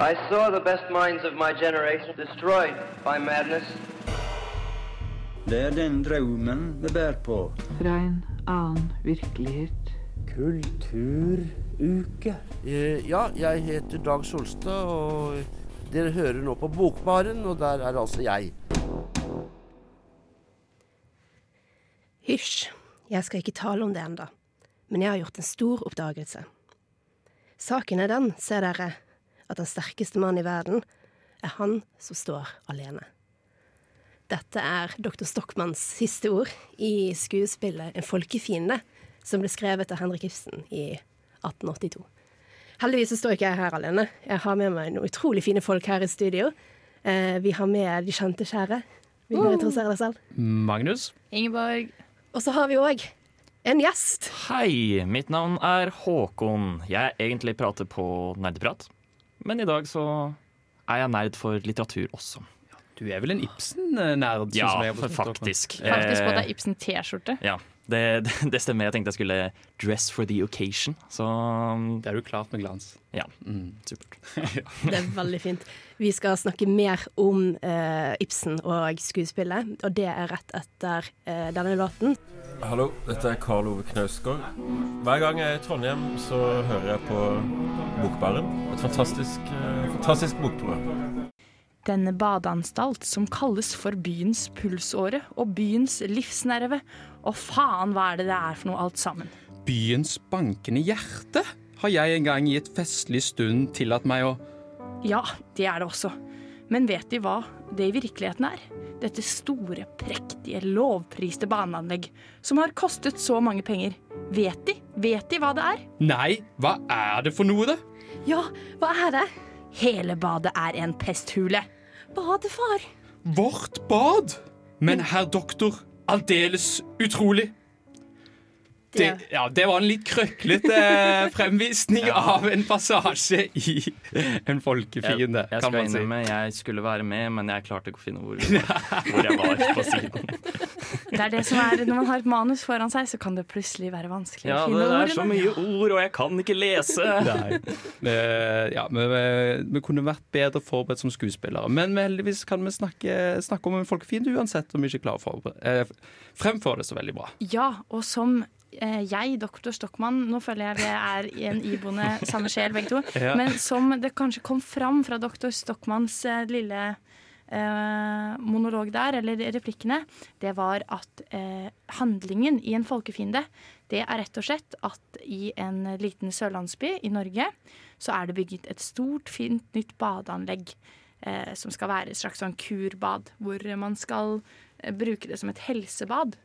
I saw the best minds of my generation destroyed by madness. Det er den drømmen vi bærer på. Fra en annen virkelighet. Kulturuke. Eh, Ja, jeg heter Dag Solstad, og dere hører nå på Bokbaren, og der er altså jeg. Hysj, jeg skal ikke tale om det enda, men jeg har gjort en stor oppdagelse. Saken er den, ser dere, at den sterkeste mannen i verden er han som står alene. Dette er dr. Stockmanns siste ord i skuespillet En folkefiende, som ble skrevet av Henrik Ibsen i 1882. Heldigvis så står ikke jeg her alene. Jeg har med meg noen utrolig fine folk her i studio. Eh, vi har med de kjente kjære. Vil dere introdusere deg selv? Magnus. Ingeborg. Og så har vi òg en gjest. Hei, mitt navn er Håkon. Jeg egentlig prater på nerdeprat, men i dag så er jeg nerd for litteratur også. Du er vel en Ibsen-nerd? sånn Ja, har forstått, faktisk. Faktisk på Eh, deg Ibsen T-skjorte. Ja, det, det stemmer. Jeg tenkte jeg skulle dress for the occasion, så Det er du klart med glans. ja, Mm. supert. Det er veldig fint. Vi skal snakke mer om eh, Ibsen og skuespillet, og det er rett etter eh, denne låten. Hallo, dette er Karl Ove Knausgård. Hver gang jeg er i Trondheim, så hører jeg på Bokbaren. Et fantastisk, eh, fantastisk bokprogram. Denne badeanstalt som kalles for byens pulsåre og byens livsnerve. Og faen, hva er det det er for noe alt sammen? Byens bankende hjerte har jeg en gang i et festlig stund tillatt meg å Ja, det er det også. Men vet De hva det i virkeligheten er? Dette store, prektige, lovpriste baneanlegg som har kostet så mange penger. Vet De? Vet De hva det er? Nei, hva er det for noe, da? Ja, hva er det? Hele badet er en pesthule. Badefar. Vårt bad! Men herr doktor, aldeles utrolig. Det, ja, det var en litt krøklete fremvisning fremvisning av en passasje i En folkefiende, Jeg kan skal man si. innrømme, jeg skulle være med, men jeg klarte ikke å finne hvor, hvor jeg var på siden. Det er det som er, Når man har et manus foran seg, så kan det plutselig være vanskelig Ja, å det er så mye ord, og jeg kan ikke lese. Nei. Vi, ja, vi, vi kunne vært bedre forberedt som skuespillere. Men heldigvis kan vi snakke, snakke om en folkefiende uansett om vi ikke klarer å eh, fremføre det så veldig bra. Ja, og som eh, jeg, doktor Stockmann Nå føler jeg vi er i en iboende samme sjel, begge to. Ja. Men som det kanskje kom fram fra doktor Stockmanns eh, lille eh, monolog der, eller replikkene, det var at eh, handlingen i en folkefiende, det er rett og slett at i en liten sørlandsby i Norge, så er det bygget et stort, fint nytt badeanlegg. Eh, som skal være et slags sånn kurbad, hvor man skal eh, bruke det som et helsebad.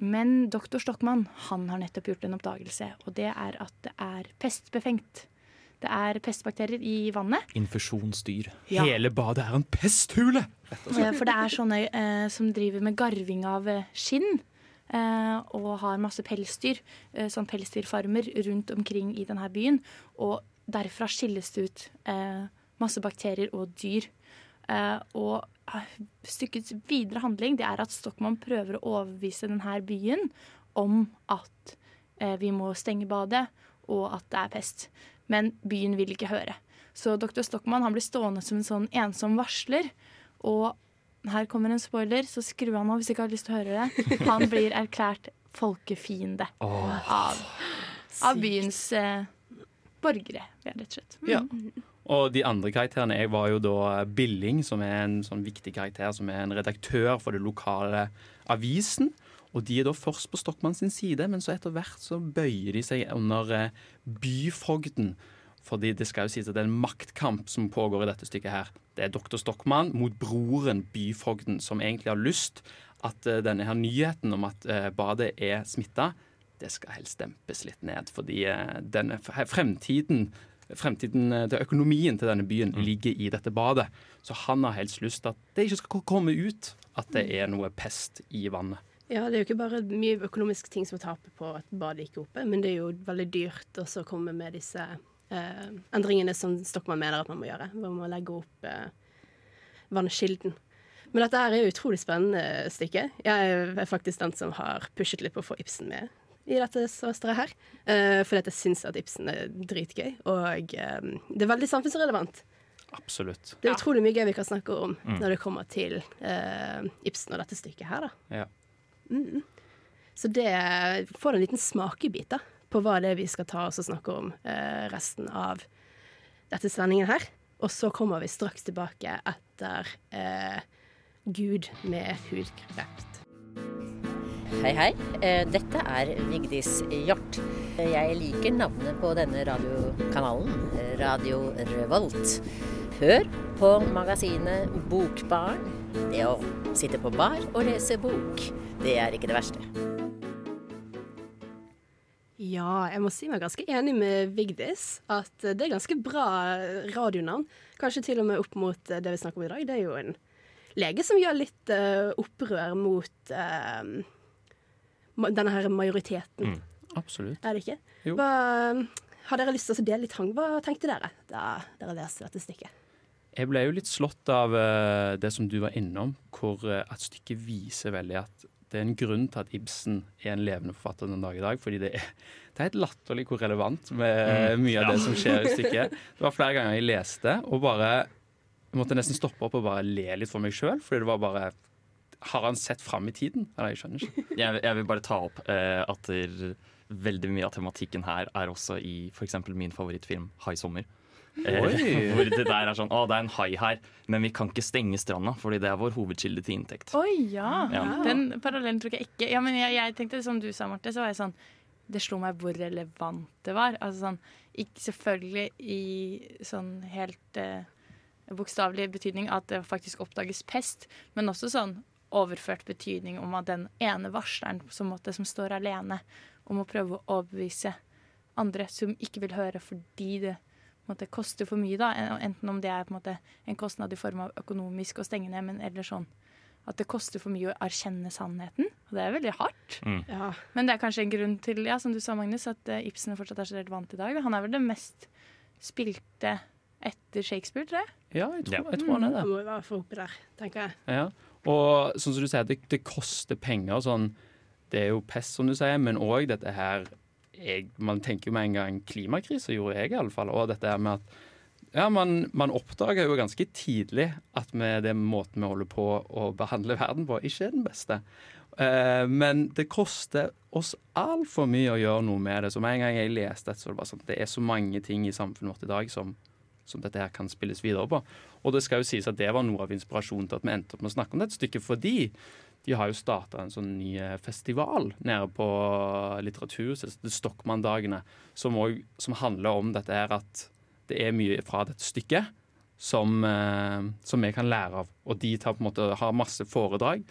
Men doktor Stockmann han har nettopp gjort en oppdagelse, og det er at det er pestbefengt. Det er pestbakterier i vannet. Infusjonsdyr. Ja. Hele badet er en pesthule! Eh, For det er sånne eh, som driver med garving av eh, skinn. Eh, og har masse pelsdyr, eh, sånn pelsdyrfarmer rundt omkring i denne byen. Og derfra skilles det ut eh, masse bakterier og dyr. Eh, og stykkets videre handling det er at Stockmann prøver å overbevise denne byen om at eh, vi må stenge badet, og at det er pest. Men byen vil ikke høre. Så dr. Stockmann han blir stående som en sånn ensom varsler. Og her kommer en spoiler, så skru av nå hvis du ikke har lyst til å høre det. Han blir erklært folkefiende av, av byens eh, borgere, rett og slett. Mm. Ja. Og de andre karakterene jeg var jo da Billing, som er en sånn viktig karakter, som er en redaktør for det lokale avisen. Og de er da først på Stockmann sin side, men så etter hvert så bøyer de seg under eh, byfogden. Fordi det skal jo sies at det er en maktkamp som pågår i dette stykket her. Det er doktor Stockmann mot broren byfogden, som egentlig har lyst at eh, denne her nyheten om at eh, badet er smitta, det skal helst dempes litt ned. Fordi denne fremtiden Fremtiden eh, til økonomien til denne byen ligger i dette badet. Så han har helst lyst til at det ikke skal komme ut at det er noe pest i vannet. Ja, det er jo ikke bare mye økonomiske ting som taper på at badet ikke er oppe, men det er jo veldig dyrt også å komme med disse eh, endringene som Stokman mener at man må gjøre. Hvor man må legge opp eh, vannkilden. Men dette er jo utrolig spennende stykke. Jeg er faktisk den som har pushet litt på å få Ibsen med i dette semesteret her. Uh, fordi at jeg syns at Ibsen er dritgøy, og eh, det er veldig samfunnsrelevant. Absolutt. Det er utrolig mye gøy vi kan snakke om Mm. når det kommer til uh, Ibsen og dette stykket her, da. Ja. Mm. Så det får en liten smakebit da, på hva det er vi skal ta oss og snakke om uh, resten av dette sendingen her. Og så kommer vi straks tilbake etter uh, Gud med hudkreft. Hei, hei. Eh, Dette er Vigdis Hjort. Jeg liker navnet på denne radiokanalen, Radio Revolt. Hør på magasinet Bokbarn. Det å sitte på bar og lese bok, det er ikke det verste. Ja, jeg må si meg ganske enig med Vigdis. At det er ganske bra radionavn. Kanskje til og med opp mot eh, det vi snakker om i dag. Det er jo en lege som gjør litt eh, opprør mot denne her majoriteten. Absolutt. Er det ikke? Jo. Hva, har dere lyst til å dele litt hang? Hva tenkte dere da dere leste dette stykket? Jeg ble jo litt slått av eh, det som du var innom, hvor eh, at stykket viser veldig at det er en grunn til at Ibsen er en levende forfatter den dag i dag. Fordi det er, det er helt latterlig hvor relevant med Mm, mye av ja. det som skjer i stykket. Det var flere ganger jeg leste og bare jeg måtte nesten stoppe opp og bare le litt for meg sjøl. Fordi det var bare Har han sett fram i tiden? Eller, jeg skjønner ikke. Jeg, jeg vil bare ta opp eh, at der, veldig mye av tematikken her er også i f.eks. min favorittfilm 'Hai sommer'. Eh, hvor det der er sånn Å, det er en hai her, men vi kan ikke stenge stranda, fordi det er vår hovedkilde til inntekt. Oi, ja. Ja. Den parallellen tror jeg ikke Ja, men jeg, jeg tenkte som du sa, Marte, så var jeg sånn Det slo meg hvor relevant det var. Altså sånn ikke Selvfølgelig i sånn helt eh, bokstavelig betydning at det faktisk oppdages pest, men også sånn overført betydning om at den ene varsleren som, måtte, som står alene om å prøve å overbevise andre som ikke vil høre fordi det på en måte, koster for mye, da. Enten om det er på en, måte, en kostnad i form av økonomisk å stenge ned, men eller sånn at det koster for mye å erkjenne sannheten. Og det er veldig hardt. Mm. Ja. Men det er kanskje en grunn til, ja, som du sa, Magnus, at eh, Ibsen fortsatt er så relevant i dag. Han er vel det mest spilte etter Shakespeare, tror jeg. Ja, jeg tror, jeg tror han er det. Må være for oppi der, tenker jeg. Ja. Og sånn som du sier, det, det koster penger. Sånn, det er jo pest, som du sier, men òg dette her jeg, Man tenker jo med en gang klimakrise, gjorde jeg i alle fall. Og dette her med at ja, man, man oppdager jo ganske tidlig at med den måten vi holder på å behandle verden på, ikke er den beste. Eh, men det koster oss altfor mye å gjøre noe med det. Så med en gang jeg leste dette, så var det bare sånn det er så mange ting i samfunnet vårt i dag som, som dette her kan spilles videre på. Og det skal jo sies at det var noe av inspirasjonen til at vi endte opp med å snakke om dette stykket, fordi de har jo starta en sånn ny eh, festival nede på Litteraturhuset, Stokmann-dagene, som, som handler om dette her at det er mye fra dette stykket som, eh, som vi kan lære av. Og de tar på en måte, har masse foredrag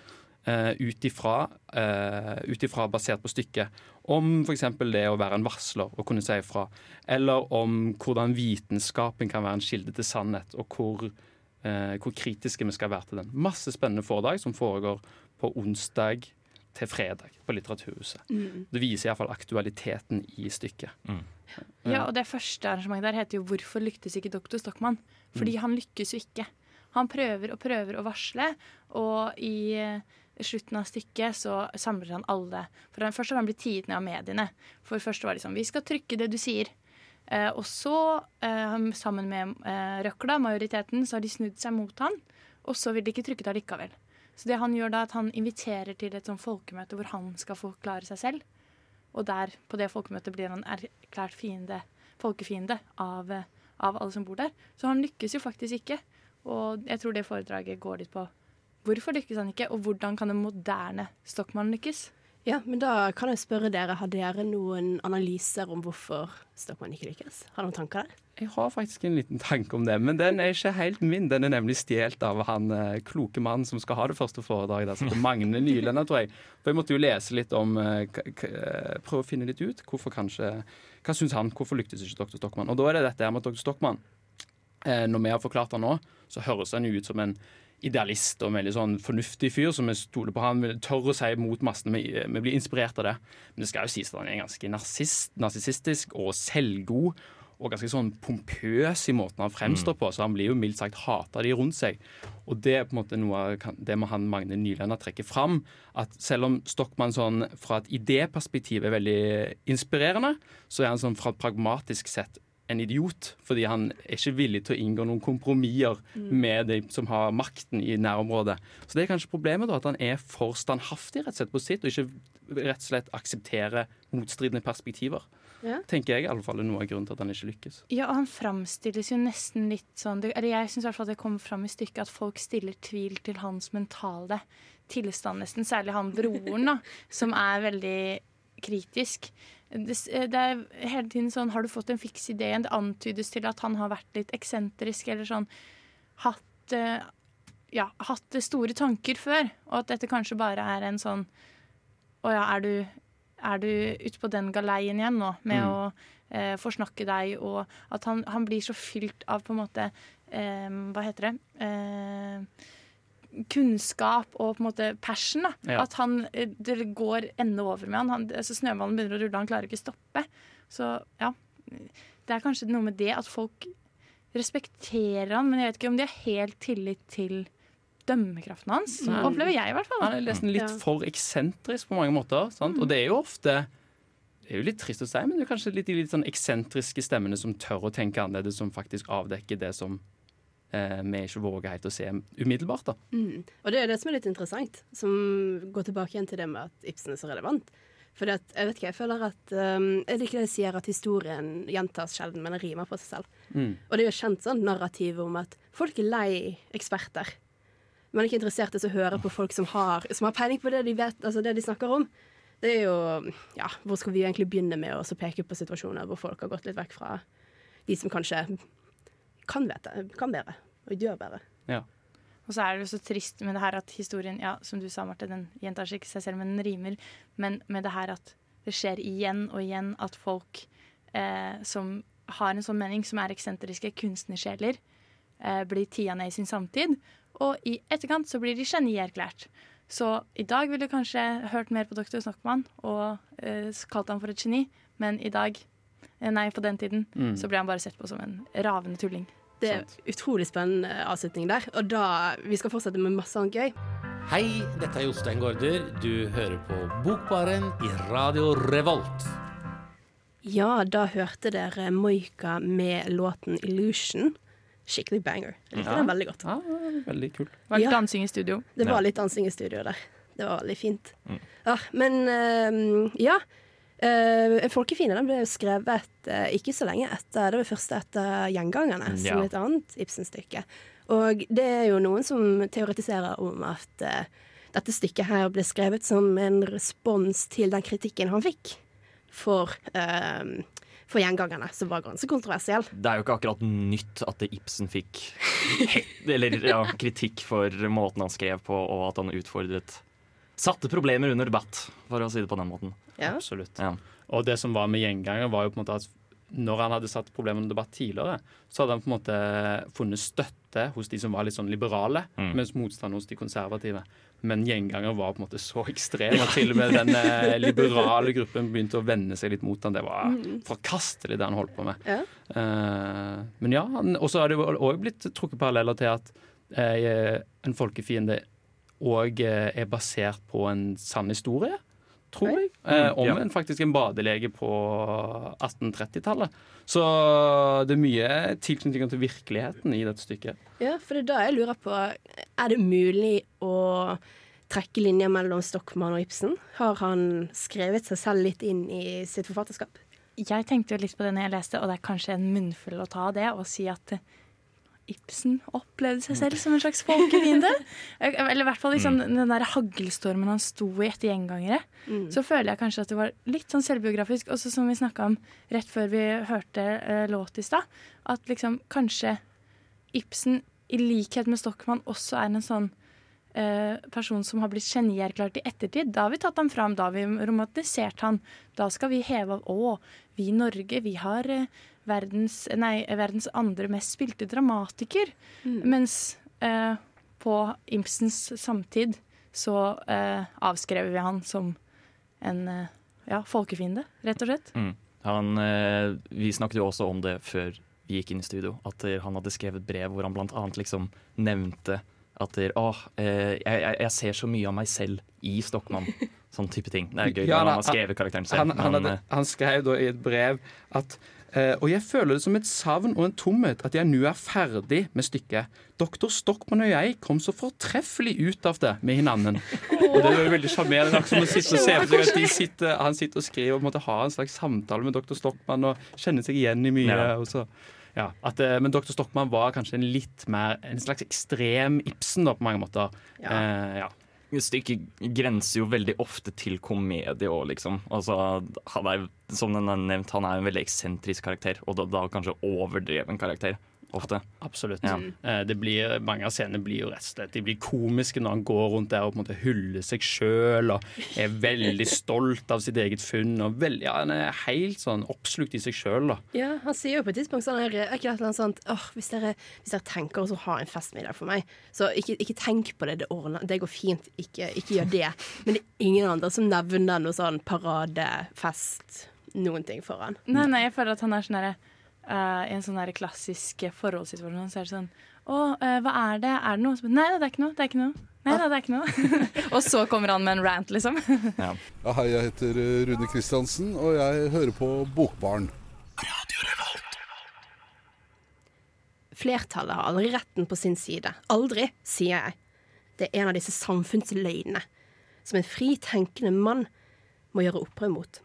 eh, ut ifra, basert på stykket. Om f.eks. det å være en varsler og kunne si ifra. Eller om hvordan vitenskapen kan være en kilde til sannhet, og hvor, eh, hvor kritiske vi skal være til den. Masse spennende foredrag som foregår på onsdag til fredag på Litteraturhuset. Mm. Det viser iallfall aktualiteten i stykket. Ja, og det første arrangementet der heter jo 'Hvorfor lyktes ikke doktor Stockmann?' Fordi han lykkes jo ikke. Han prøver og prøver å varsle, og i eh, slutten av stykket så samler han alle. For han, Først har han blitt tiet ned av mediene. For først var det sånn 'Vi skal trykke det du sier'. Eh, og så, eh, sammen med eh, røkla, majoriteten, så har de snudd seg mot han. Og så vil de ikke trykke det allikevel. Så det han gjør da, at han inviterer til et sånn folkemøte hvor han skal forklare seg selv. Og der, på det folkemøtet blir han erklært fiende, folkefiende av, eh, av alle som bor der. Så han lykkes jo faktisk ikke. Og jeg tror det foredraget går litt på hvorfor lykkes han ikke, og hvordan kan en moderne Stockmann lykkes? Ja, men da kan jeg spørre dere, har dere noen analyser om hvorfor Stockmann ikke lykkes? Har dere noen tanker der? Jeg har faktisk en liten tanke om det, men den er ikke helt min. Den er nemlig stjålet av han eh, kloke mannen som skal ha det første foredraget. Altså Magne Nylender, tror jeg. For jeg måtte jo lese litt om eh, k k Prøve å finne litt ut hvorfor kanskje Hva syns han? Hvorfor lyktes ikke dr. Stockmann? Og da er det dette her med at dr. Stockmann eh, Når vi har forklart han nå, så høres han jo ut som en idealist og en veldig sånn fornuftig fyr som vi stoler på. Han tør å si mot massene. Vi, vi blir inspirert av det. Men det skal jo sies at han er ganske narsissistisk og selvgod. Og ganske sånn pompøs i måten han fremstår på, så han blir jo mildt sagt hata de rundt seg. Og det er på en måte noe av det må han Magne Nylender trekke fram. At selv om Stockmann sånn fra et idéperspektiv er veldig inspirerende, så er han sånn fra et pragmatisk sett en idiot, fordi han er ikke villig til å inngå noen kompromisser med de som har makten i nærområdet. Så det er kanskje problemet, da, at han er for standhaftig rett og slett på sitt, og ikke rett og slett aksepterer motstridende perspektiver. Ja. Tenker jeg i alle fall er noe av grunnen til at han ikke lykkes. Ja, og han framstilles jo nesten litt sånn Eller jeg syns i hvert fall det kommer fram i stykket at folk stiller tvil til hans mentale tilstand, nesten. Særlig han broren, da, som er veldig kritisk. Det, det er hele tiden sånn Har du fått en fiks idé? Det antydes til at han har vært litt eksentrisk eller sånn hatt eh, Ja, hatt store tanker før, og at dette kanskje bare er en sånn Å ja, er du, er du ute på den galeien igjen nå med Mm. å eh, forsnakke deg, og at han, han blir så fylt av på en måte eh, Hva heter det? Eh, kunnskap og på en måte passion. Da. Ja. At han, eh, det går ende over med han. han altså Snøballen begynner å rulle, han klarer ikke å stoppe. Så ja, det er kanskje noe med det at folk respekterer han, men jeg vet ikke om de har helt tillit til dømmekraften hans. Mm. Opplever jeg, i hvert fall. Han er nesten litt Ja. for eksentrisk på mange måter. Sant? Og det er jo ofte Det er jo litt trist å si, men det er kanskje litt de litt sånn eksentriske stemmene som tør å tenke annerledes, som faktisk avdekker det som eh, vi ikke våger helt å se umiddelbart. da. Mm. Og det er det som er litt interessant, som går tilbake igjen til det med at Ibsen er så relevant. For jeg vet ikke, jeg føler at um, Jeg liker det de sier at historien gjentas sjelden, men rimer på seg selv. Mm. Og det er jo kjent sånn narrativ om at folk er lei eksperter. Man er ikke interessert i å høre på folk som har, som har peiling på det de vet, altså det de snakker om. Det er jo Ja, hvor skal vi egentlig begynne med å peke på situasjoner hvor folk har gått litt vekk fra de som kanskje kan vite, kan bedre, og gjør bedre. Ja. Og så er det jo så trist med det her at historien, ja, som du sa, Marte, den gjentar seg ikke seg selv, men den rimer. Men med det her at det skjer igjen og igjen at folk eh, som har en sånn mening, som er eksentriske kunstnersjeler, eh, blir tia ned i sin samtid. Og i etterkant så blir de genierklært. Så i dag ville du kanskje hørt mer på doktor Snockmann og eh, kalt ham for et geni, men i dag, eh, nei, på den tiden, Mm. så ble han bare sett på som en ravende tulling. Det er utrolig spennende avslutning der. Og da, vi skal fortsette med masse annet gøy. Hei, dette er Jostein Gaarder. Du hører på Bokbaren i Radio Revolt. Ja, da hørte dere Moika med låten 'Illusion'. Skikkelig banger. Jeg likte Ja. den veldig godt. Ja, veldig kul. Det var litt Ja. dansing i studio. Det var litt dansing i studio der. Det var veldig fint. Mm. Ja, men ja. Uh, 'Folkefiende' ble jo skrevet uh, ikke så lenge etter. Det var først etter 'Gjengangerne', som Ja. er et annet Ibsen-stykke. Og det er jo noen som teoretiserer om at uh, dette stykket her ble skrevet som en respons til den kritikken han fikk for, eh, for gjengangerne, som var ganske kontroversiell. Det er jo ikke akkurat nytt at Ibsen fikk eller, ja, kritikk for måten han skrev på, og at han utfordret Satte problemer under debatt, for å si det på den måten. Ja. Absolutt. Ja. Og det som var med gjenganger, var jo på en måte at når han hadde satt problemer under debatt tidligere, så hadde han på en måte funnet støtte hos de som var litt sånn liberale, Mm. mens motstand hos de konservative. Men gjenganger var på en måte så ekstrem at til og med den eh, liberale gruppen begynte å vende seg litt mot han. Det var forkastelig, det han holdt på med. Ja. Uh, men ja, og så har det òg blitt trukket paralleller til at uh, en folkefiende òg er basert på en sann historie, tror jeg. Eh, om Ja. en faktisk en badelege på 1830-tallet. Så det er mye tilknytning til virkeligheten i dette stykket. Ja, for det er da jeg lurer på Er det mulig å trekke linjer mellom Stockmann og Ibsen? Har han skrevet seg selv litt inn i sitt forfatterskap? Jeg tenkte jo litt på det når jeg leste, og det er kanskje en munnfull å ta det og si at eh, Ibsen opplevde seg selv som en slags folkefiende. Eller i hvert fall liksom, den der haglstormen han sto i etter gjengangere. Så føler jeg kanskje at det var litt sånn selvbiografisk, også som vi snakka om rett før vi hørte eh, låt i stad. At liksom kanskje Ibsen, i likhet med Stockmann, også er en sånn eh, person som har blitt genierklært i ettertid. Da har vi tatt ham fram, da har vi romantisert han. Da skal vi heve av Å, vi i Norge, vi har eh, verdens, nei, verdens andre mest spilte dramatiker. Mens eh, på Ibsens samtid så eh, avskrev vi han som en eh, ja, folkefiende, rett og slett. Mm. Han, eh, vi snakket jo også om det før vi gikk inn i studio, at han hadde skrevet brev hvor han blant annet liksom nevnte at der, åh, eh, jeg, jeg, ser så mye av meg selv i Stockmann. Sånn type ting. Det er gøy Ja, da, han har skrevet karakteren selv. Han, han, men, hadde, eh, han skrev da i et brev at og jeg føler det som et savn og en tomhet at jeg nå er ferdig med stykket. Doktor Stockmann og jeg kom så fortreffelig ut av det med hverandre. Og det var veldig sjarmerende. som å sitte og se på seg at sitter, Han sitter og skriver og måtte ha en slags samtale med doktor Stockmann og kjenne seg igjen i mye. Ja. Og så, ja, at, eh, men doktor Stockmann var kanskje en litt mer En slags ekstrem Ibsen, da, på mange måter. Eh, ja. Stykket grenser jo veldig ofte til komedie òg, liksom. Altså, han er, som den er nevnt, han er en veldig eksentrisk karakter, og da, da kanskje overdreven karakter. Ofte. Absolutt. Ja. Eh, Det blir, mange av scenene blir jo rett og slett De blir komiske når han går rundt der og på en måte hyller seg sjøl og er veldig stolt av sitt eget funn. Og veldig, ja, Han er helt sånn oppslukt i seg sjøl. Ja, Han sier jo på et tidspunkt sånn her, er ikke et eller annet sånt oh, hvis, dere, hvis dere tenker å ha en festmiddag for meg, så ikke, ikke tenk på det. Det ordner Det går fint. Ikke, ikke gjør det. Men det er ingen andre som nevner noe sånn paradefest, noen ting for han. Nei, nei, jeg føler at han er sånn derre eh, I en sånn der klassisk forholdssituasjon så er det sånn Å, uh, hva er det? Er det noe? Så, Nei da, det er ikke noe. Det er ikke noe. Nei da, det er ikke noe. og så kommer han med en rant, liksom. Ja. Ja, hei, jeg heter eh, Rune Kristiansen, og jeg hører på Bokbarn. Flertallet har aldri retten på sin side. Aldri, sier jeg. Det er en av disse samfunnsløgnene som en fritenkende mann må gjøre opprør mot.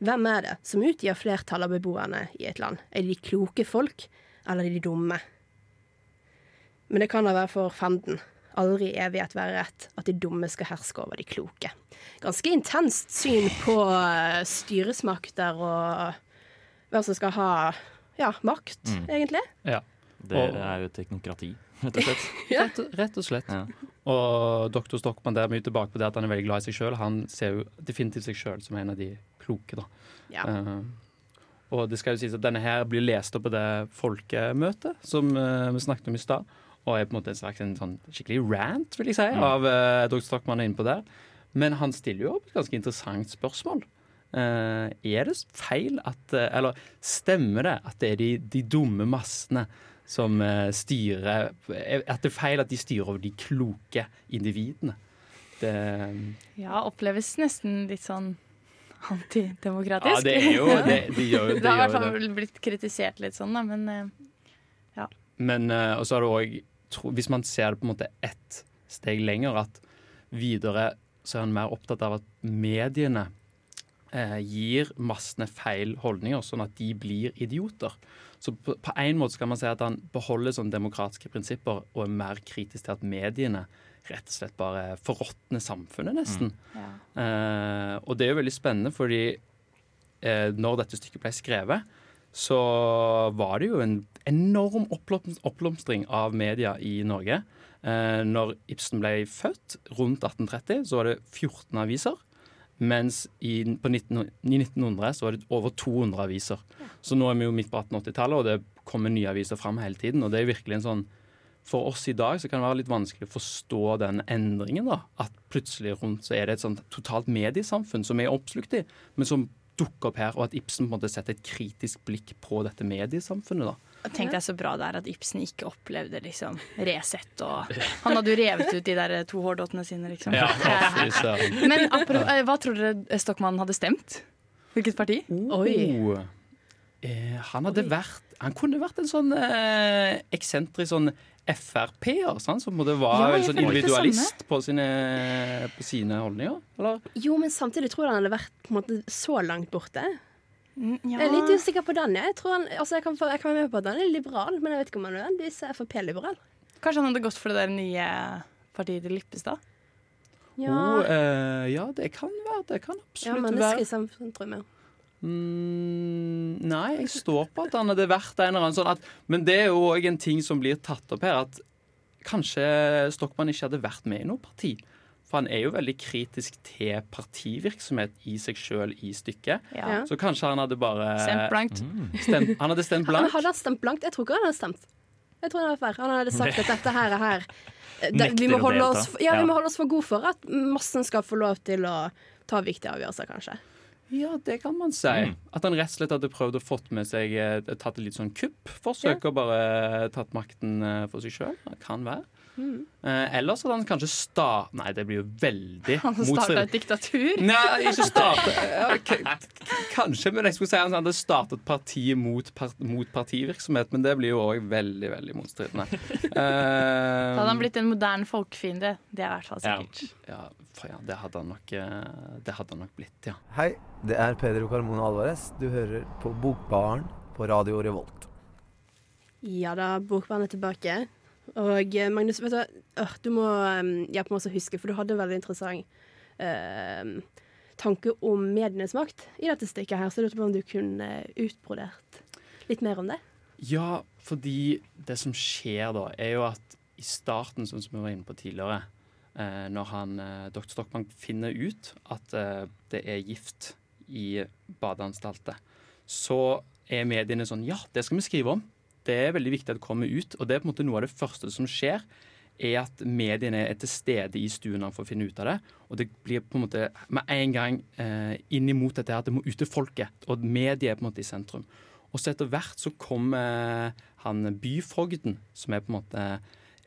Hvem er det som utgjør flertallet av beboerne i et land? Er det de kloke folk, eller er det de dumme? Men det kan da være for fanden. Aldri i evighet være rett at de dumme skal herske over de kloke. Ganske intenst syn på eh, styresmakter og hvem som skal ha ja, makt, Mm. egentlig. Ja. Det er jo teknokrati, rett og slett. Rett, rett og slett. Ja. Og doktor Stockmann der er mye tilbake på det at han er veldig glad i seg sjøl. Han ser jo definitivt seg sjøl som en av de kloke, da. Ja. Uh, og det skal jo sies at denne her blir lest opp på det folkemøtet som uh, vi snakket om i stad. Og er på en måte en slags en sånn skikkelig rant, vil jeg si, Mm. av uh, doktor Stockmann er inne på der. Men han stiller jo opp et ganske interessant spørsmål. Er det feil at Eller stemmer det at det er de, de dumme massene som eh, styrer er- At det er feil at de styrer over de kloke individene? Det, Ja, oppleves nesten litt sånn antidemokratisk. Ja, det er jo- det- de gjør jo- de det har i hvert fall blitt kritisert litt sånn, da, men eh, ja. Men eh, og så er det òg Hvis man ser det på en måte ett steg lenger, at videre så er han mer opptatt av at mediene eh, gir massene feil holdninger, sånn at de blir idioter. Så på, en måte skal man si at han beholder sånne demokratiske prinsipper og er mer kritisk til at mediene rett og slett bare forråtner samfunnet, nesten. Ja. Eh, og det er jo veldig spennende, fordi eh, når dette stykket ble skrevet, så var det jo en enorm oppblomstring av media i Norge. Eh, når Ibsen ble født, rundt 1830, så var det 14 aviser. Mens i, på 19, i 1900 så var det over 200 aviser. Så nå er vi jo midt på 1880-tallet, og det kommer nye aviser fram hele tiden. Og det er virkelig en sånn For oss i dag så kan det være litt vanskelig å forstå den endringen. da, At plutselig rundt så er det et sånt totalt mediesamfunn som vi er oppslukt i, men som dukker opp her, og at Ibsen på en måte setter et kritisk blikk på dette mediesamfunnet. da. Tenk deg så bra det er at Ibsen ikke opplevde liksom Resett og Han hadde jo revet ut de der to hårdottene sine, liksom. Ja, Eh. Men apro- eh, hva tror dere Stokmann hadde stemt? Hvilket parti? Oh. Eh, han hadde vært Han kunne vært en sånn eh, eksentrisk sånn Frp-er, sånn, som var Ja, en sånn individualist på sine, på sine holdninger. Eller? Jo, men samtidig tror jeg han hadde vært på en måte så langt borte. Ja. Jeg er litt usikker på den. Jeg, tror han, altså jeg, kan, jeg kan være med på at han er liberal, men jeg vet ikke om han er nødvendigvis er Frp-liberal. Kanskje han hadde gått for det der nye partiet til Lippestad? Ja, Oh, eh, ja, det kan være. Det kan absolutt være. ja men mennesker i jeg. Mm, nei, jeg står på at han hadde vært en eller annen sånn at Men det er jo òg en ting som blir tatt opp her, at kanskje Stokmann ikke hadde vært med i noe parti. For han er jo veldig kritisk til partivirksomhet i seg sjøl i stykket. Ja. Så kanskje han hadde bare Stemt blankt. Stemt, han hadde stemt blankt. Han hadde stemt blankt? Jeg tror ikke han hadde stemt. Jeg tror Han hadde, han hadde sagt at dette her er her det, vi, må holde oss, ja, vi må holde oss for gode for at massen skal få lov til å ta viktige avgjørelser, kanskje. Ja, det kan man si. Mm. At han rett og slett hadde prøvd å fått med seg eh, Tatt et litt sånn kuppforsøk og bare eh, tatt makten eh, for seg sjøl. Kan være. Mm. Eh, ellers hadde han kanskje sta... Nei, det blir jo veldig Han starta et diktatur. Nei, ikke starta ja, Kanskje, men jeg skulle si han hadde startet partiet mot, par, mot partivirksomhet. Men det blir jo òg veldig, veldig motstridende. Eh, Da hadde han blitt en moderne folkefiende. Det er i hvert fall sikkert. Ja, for ja, det hadde han nok Det hadde han nok blitt, ja. Hei, det er Pedro Carmona Alvarez. Du hører på Bokbaren på Radio Revolt. Ja da, Bokbaren er tilbake. Og eh, Magnus, vet du, øh, du må um, hjelpe meg å huske, for du hadde en veldig interessant øh, tanke om medienes makt i dette stykket her, så jeg lurte på om du kunne utbrodert litt mer om det? Ja, fordi det som skjer da, er jo at i starten, sånn som vi var inne på tidligere, eh, når han, eh, dr. Stockmann finner ut at eh, det er gift i badeanstalter, så er mediene sånn Ja, det skal vi skrive om. Det er veldig viktig at det kommer ut. Og det er på en måte noe av det første som skjer, er at mediene er til stede i stuen for å finne ut av det. Og det blir på en måte med en gang eh, inn imot dette at det må ut til folket. Og mediet er på en måte i sentrum. Og så etter hvert så kommer han byfogden, som er på en måte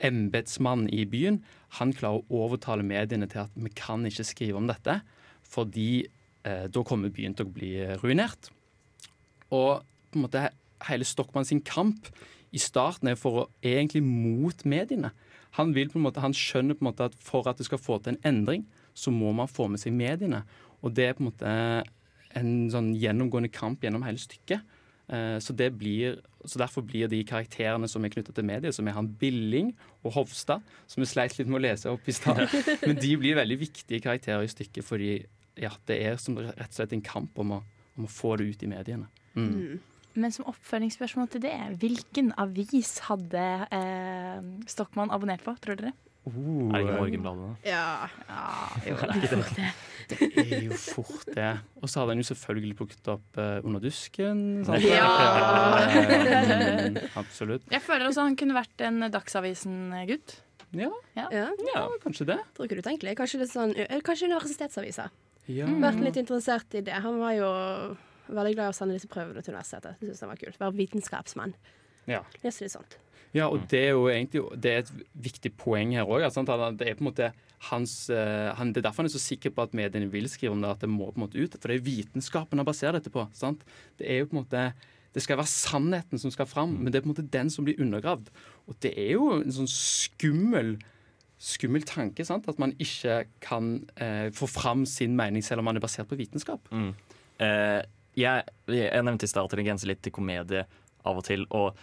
embetsmann i byen. Han klarer å overtale mediene til at vi kan ikke skrive om dette, fordi eh, da kommer byen til å bli ruinert. Og på en måte hele Stockmann sin kamp i starten er for å egentlig mot mediene. Han, vil på en måte, han skjønner på en måte at for at det skal få til en endring, så må man få med seg mediene. Og det er på en måte en sånn gjennomgående kamp gjennom hele stykket. Eh, Så, det blir, så derfor blir de karakterene som er knytta til medier, som er han Billing og Hovstad, som vi sleit litt med å lese opp i stad, men de blir veldig viktige karakterer i stykket fordi ja, det er som rett og slett en kamp om å, om å få det ut i mediene. Mm. Men som oppfølgingsspørsmål til det, hvilken avis hadde eh, Stockmann abonnert på, tror dere? Uh, Er det ikke Morgenbladet? da? Ja. jo, det er det. Det er jo fort det. Og så hadde han jo selvfølgelig plukket opp uh, Under dusken. sant? Ja. Mm, absolutt. Jeg føler også han kunne vært en Dagsavisen-gutt. Ja. Ja. ja, kanskje det. Tror ikke du tenker det? Kanskje, det sånn, eh, kanskje universitetsaviser? Ja. Vært litt interessert i det. Han var jo veldig glad i å sende disse prøvene til universitetet. Det synes han var kult. Være vitenskapsmann. Ja. Lese litt sånt. Ja, og det er jo egentlig det er et viktig poeng her òg. Det er på en måte hans eh, han, Det er derfor han er så sikker på at mediene vil skrive om det, at det må på en måte ut. For det er vitenskapen han baserer dette på. sant? Det er jo på en måte det skal være sannheten som skal fram, men det er på en måte den som blir undergravd. Og det er jo en sånn skummel skummel tanke, sant? at man ikke kan eh, få fram sin mening selv om man er basert på vitenskap. Mm. Eh, jeg, jeg nevnte i stad at det grenser litt til komedie av og til. Og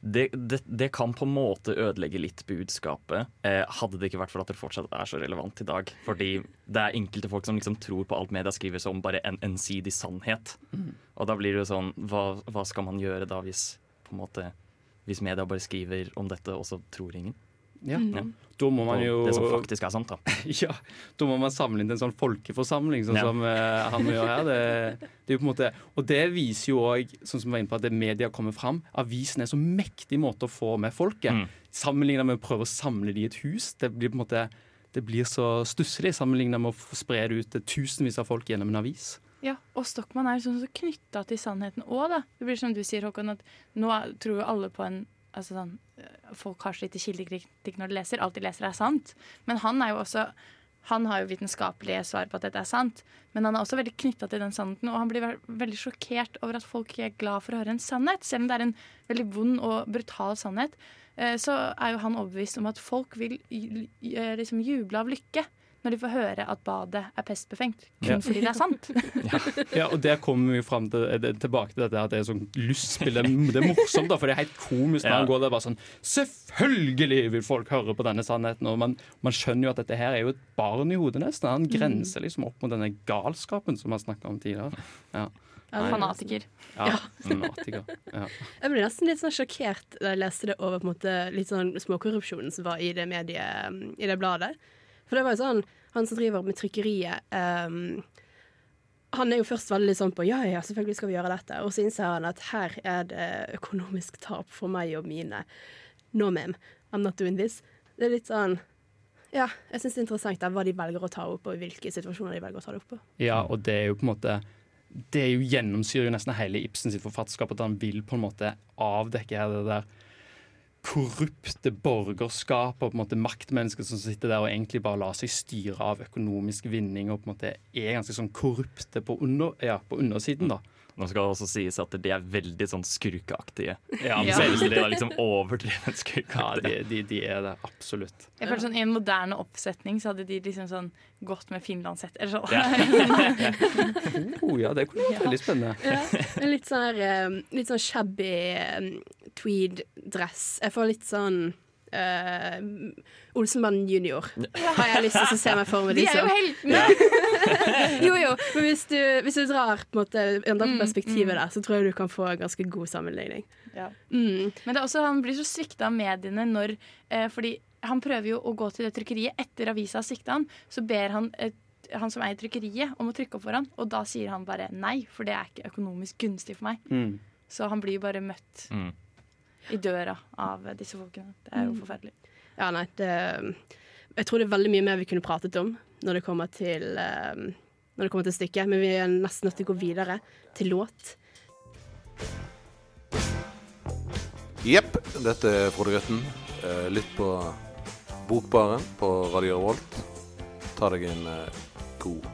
det, det, det kan på en måte ødelegge litt budskapet. Eh, hadde det ikke vært for at det fortsatt er så relevant i dag. Fordi det er enkelte folk som liksom tror på alt media skriver som bare en ensidig sannhet. Mm. Og da blir det jo sånn, hva, hva skal man gjøre da hvis på en måte hvis media bare skriver om dette, og så tror ingen? Ja. Ja. Da må man jo Det som faktisk er sant, da. Ja, da må man samle inn til en sånn folkeforsamling, sånn Ja. som uh, han gjør her. Det, det er jo på en måte, og det viser jo òg, sånn som vi var inne på, at det media kommer fram. Avisen er så mektig måte å få med folket. Mm. Sammenlignet med å prøve å samle de i et hus. Det blir på en måte det blir så stusslig sammenlignet med å spre det ut til tusenvis av folk gjennom en avis. Ja, og Stockmann er sånn så knytta til sannheten òg, da. Det blir som du sier, Håkon, at nå tror jo alle på en altså sånn, øh, Folk har så lite kildekritikk når de leser. Alt de leser, er sant. Men han er jo også han har jo vitenskapelige svar på at dette er sant, men han er også veldig knytta til den sannheten. Og han blir veldig sjokkert over at folk er glad for å høre en sannhet. Selv om det er en veldig vond og brutal sannhet, eh, så er jo han overbevist om at folk vil eh, liksom juble av lykke når de får høre at badet er pestbefengt. Kun Ja. fordi det er sant. Ja, og der kommer vi fram til, eh, tilbake til dette at det er sånn lystspill. Det er, morsomt, da, for det er helt komisk når Ja. han går der bare sånn Selvfølgelig vil folk høre på denne sannheten! Og man, man skjønner jo at dette her er jo et barn i hodet, nesten. Han grenser liksom opp mot denne galskapen som han snakka om tidligere. Ja. Nei, Fanatiker. Ja, fanatiker. Ja. Jeg ble nesten litt sånn sjokkert da jeg leste det over på en måte litt sånn småkorrupsjonen som var i det medie, i det bladet. For det var jo sånn, han som driver med trykkeriet um, Han er jo først veldig sånn på ja, ja, selvfølgelig skal vi gjøre dette. Og så innser han at her er det økonomisk tap for meg og mine. No, ma'am, I'm not doing this. Det er litt sånn Ja, jeg syns det er interessant hva de velger å ta opp, og hvilke situasjoner de velger å ta det opp på. Ja, og det er jo på en måte det er jo gjennomsyrer jo nesten hele Ibsen sitt forfatterskap at han vil på en måte avdekke det der korrupte borgerskap og på en måte maktmennesker som sitter der og egentlig bare lar seg styre av økonomisk vinning og på en måte er ganske sånn korrupte på, under, ja, på undersiden. da. Nå skal det også sies at de er veldig sånn skurkeaktige. Ja. ja. de er liksom overdrevet Ja, de, de, de er det absolutt. Jeg føler sånn I en moderne oppsetning så hadde de liksom sånn gått med finlandshett Eller sånn. Oh, ja, det kunne vært veldig spennende. Ja, en litt sånn, eh, litt sånn shabby eh, tweed-dress. Jeg får litt sånn uh, Olsenbanden junior har jeg lyst til å se meg for meg. De er jo heltene! jo, jo, men hvis du, hvis du drar på en måte, enda på Mm, perspektivet mm. der, så tror jeg du kan få en ganske god sammenligning. Ja. Mm. Men det er også, han blir så svikta av mediene når eh, Fordi han prøver jo å gå til det trykkeriet etter avisa har sikta han. Så ber han eh, han som eier trykkeriet, om å trykke opp for han, og da sier han bare nei, for det er ikke økonomisk gunstig for meg. Mm. Så han blir jo bare møtt Mm. I døra av eh, disse folkene. Det er jo Mm. forferdelig. Ja, nei, det, jeg tror det er veldig mye mer vi kunne pratet om når det kommer til, eh, når det kommer til stykket, men vi er nesten nødt til å gå videre til låt. Jepp, dette er Frode Grøtten. Litt Lytt på Bokbaren på Radio Revolt. Ta deg en eh, god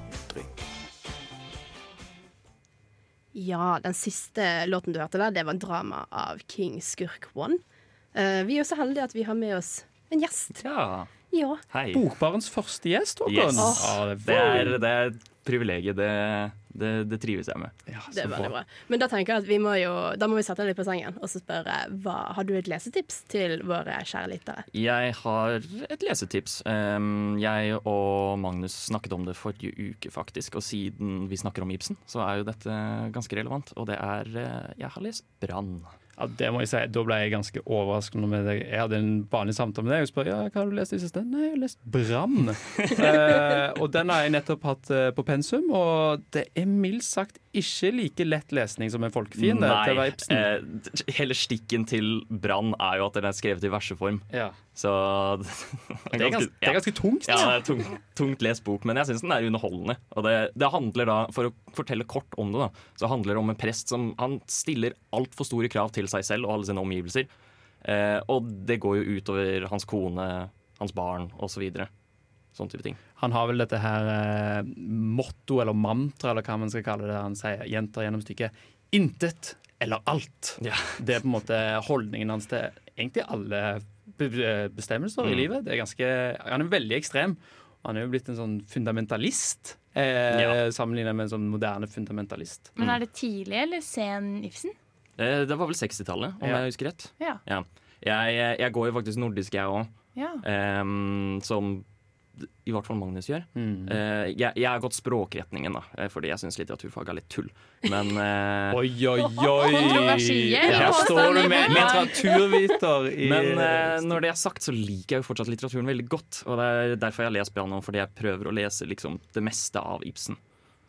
Ja, den siste låten du hørte der, det var en drama av King Skurk One. Uh, vi er så heldige at vi har med oss en gjest. Ja. Ja. Hei. Bokbarens første gjest, Håkon. Yes. Ja, det, er, det er et privilegium. Det, det, det trives jeg med. Det er veldig bra. Men da tenker jeg at vi må jo Da må vi sette deg litt på sengen og så spørre hva, Har du et lesetips til våre kjære lyttere? Jeg har et lesetips. Jeg og Magnus snakket om det forrige uke, faktisk. Og siden vi snakker om Ibsen, så er jo dette ganske relevant. Og det er eh, Jeg har lest Brann. Ja, det må jeg si. Da ble jeg ganske overrasket. Med jeg, jeg hadde en vanlig samtale med deg og spør ja, hva har du lest i siste. Nei, jeg har lest Brann. eh, og den har jeg nettopp hatt eh, på pensum, og det er mildt sagt ikke like lett lesning som en folkefiende eh, hele stikken til Brann er jo at den er skrevet i verseform. Ja. Så Det er ganske- det er ganske tungt. Ja, det er tungt, tungt lest bok, men jeg syns den er underholdende. Og det, det handler da, For å fortelle kort om det, da, så handler det om en prest som han stiller altfor store krav til seg selv og alle sine omgivelser. Eh, og det går jo utover hans kone, hans barn osv. Så sånn type ting. Han har vel dette her eh, motto, eller mantra, eller hva man skal kalle det. Han sier, gjentar gjennom stykket 'intet eller alt'. Det er på en måte holdningen hans til egentlig alle bestemmelser bestemmelser i Mm. livet. Det er ganske, han er veldig ekstrem. Han er jo blitt en sånn fundamentalist, eh, Ja. sammenlignet med en sånn moderne fundamentalist. Men er det tidlig eller sen Ibsen? Eh, det var vel 60-tallet, om Ja. jeg husker rett. Ja. Jeg, jeg går jo faktisk nordisk, jeg òg. Ja. som i hvert fall Magnus gjør. Mm. Uh, jeg, jeg har gått språkretningen, da, eh, fordi jeg syns litteraturfag er litt tull. Men uh, Oi, oi, oi! Her står du med litteraturviter i Men uh, når det er sagt, så liker jeg jo fortsatt litteraturen veldig godt. Og det er derfor jeg har lest piano, fordi jeg prøver å lese liksom det meste av Ibsen.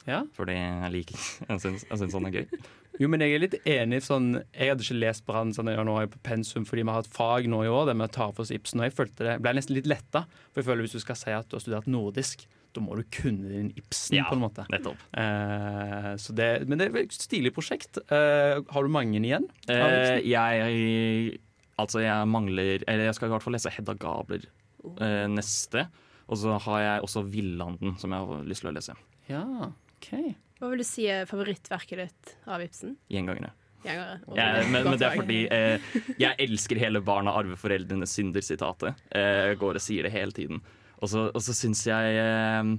Ja. Fordi jeg liker jeg syns han er gøy. Jo, men jeg er litt enig. Sånn, jeg hadde ikke lest Brann sånn, nå er jeg på pensum fordi vi har et fag nå i år det med å ta for oss Ibsen. Og jeg følte det, ble nesten litt letta. For jeg føler hvis du skal si at du har studert nordisk, da må du kunne din Ibsen, Ja, på en måte. Nettopp. Eh, så det, men det er et stilig prosjekt. Eh, har du mange igjen? Eh, jeg Altså, jeg mangler Eller jeg skal i hvert fall lese Hedda Gabler eh, neste. Og så har jeg også Villanden, som jeg har lyst til å lese. Ja, ok. Hva vil du si er favorittverket ditt av Ibsen? 'Gjengangerne'. Ja, men, men det er fordi eh, jeg elsker hele 'barna arver foreldrenes synder'-sitatet. Eh, jeg går og sier det hele tiden. Og så, og så syns jeg eh,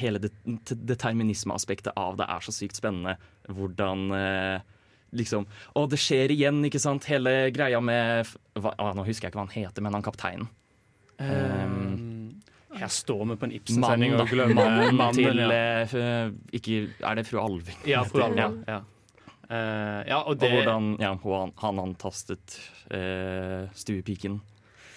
hele det, determinismeaspektet av det er så sykt spennende. Hvordan eh, liksom Å, det skjer igjen, ikke sant? Hele greia med hva, å, Nå husker jeg ikke hva han heter, men han kapteinen. Um, Her står vi på en Ibsen-sending og glemmer Mannen mannen, til ja. eh, ikke, Er det fru Alving? Ja, fru Ja. Alving. Ja. Eh, ja, og Og hvordan ja, han, han antastet uh, stuepiken,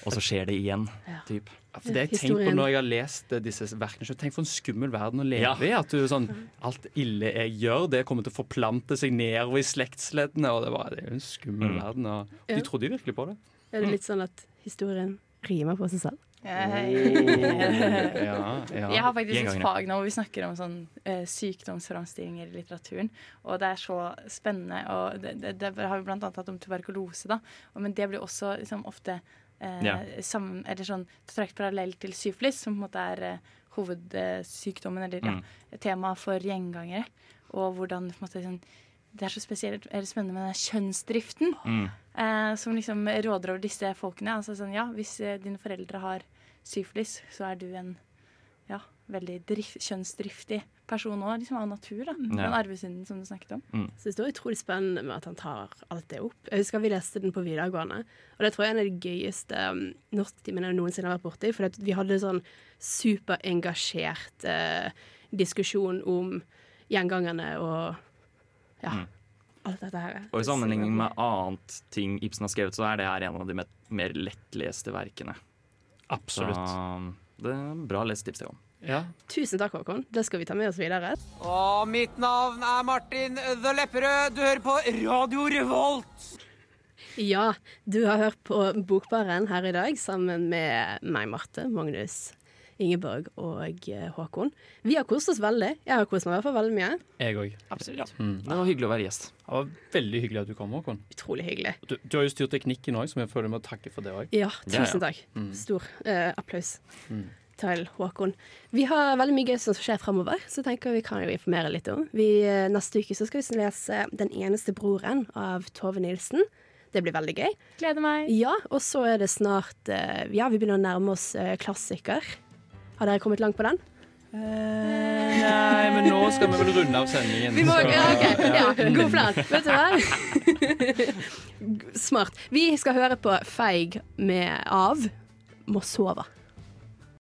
og så skjer det igjen. Typ. Ja, for det jeg tenker på når jeg har lest disse verkene, så tenk for en skummel verden å leve Ja. i. At du sånn, alt ille jeg gjør, det kommer til å forplante seg nedover i slektsleddene. Og det, var, det er jo en skummel Mm. verden. Og Ja. de trodde jo virkelig på det. Er det litt sånn at historien rimer på seg selv? Ja, ja. Jeg har faktisk et fag nå hvor vi snakker om sånn eh, sykdomsframstillinger i litteraturen. Og det er så spennende. Og det, det, det har vi annet hatt om tuberkulose, da. Og, men det blir også liksom, ofte eh, Ja. sammen, eller sånn, trukket parallelt til syflis, som på en måte er eh, hovedsykdommen, eller ja, tema for gjengangere. Og hvordan på en måte, sånn, Det er så spesielt eller spennende med den kjønnsdriften Mm. eh, som liksom råder over disse folkene. Altså sånn, ja, Hvis eh, dine foreldre har syfilis, så er du en ja, veldig drift, kjønnsdriftig person òg, liksom av natur. da, Den Ja. arvesynden som du snakket om. Så det står utrolig spennende med at han tar alt det opp. Jeg husker vi leste den på videregående, og det tror jeg er en av de gøyeste um, norsktimene jeg noensinne har vært borti. For vi hadde sånn superengasjert uh, diskusjon om gjengangerne og ja, Mm. alt dette her. Og i sammenligning med annet ting Ibsen har skrevet, så er det her en av de mer lettleste verkene. Absolutt. Så det er bra lesetips, det òg. Ja. Tusen takk, Håkon. Det skal vi ta med oss videre. Og mitt navn er Martin The Lepperød. Du hører på Radio Revolt. Ja, du har hørt på Bokbaren her i dag sammen med meg, Marte, Magnus, Ingeborg og eh, Håkon. Vi har kost oss veldig. Jeg har kost meg i hvert fall veldig mye. Jeg òg. Absolutt. Mm. Det var hyggelig å være gjest. Det var veldig hyggelig at du kom, Håkon. Utrolig hyggelig. Du, du har jo styrt teknikken òg, så jeg føler må takke for det òg. Ja, tusen takk. Mm. Stor uh, applaus Mm. til Håkon. Vi har veldig mye gøy som skjer fremover, så tenker vi kan jo informere litt om. Vi, eh, neste uke så skal vi lese 'Den eneste broren' av Tove Nilsen. Det blir veldig gøy. Gleder meg. Ja, og så er det snart Ja, vi begynner å nærme oss klassiker. Har dere kommet langt på den? Nei, men nå skal vi vel runde av sendingen. Vi må, så- ja, ok, ja, God plan. Vet du hva? Smart. Vi skal høre på Feig med av Mossova.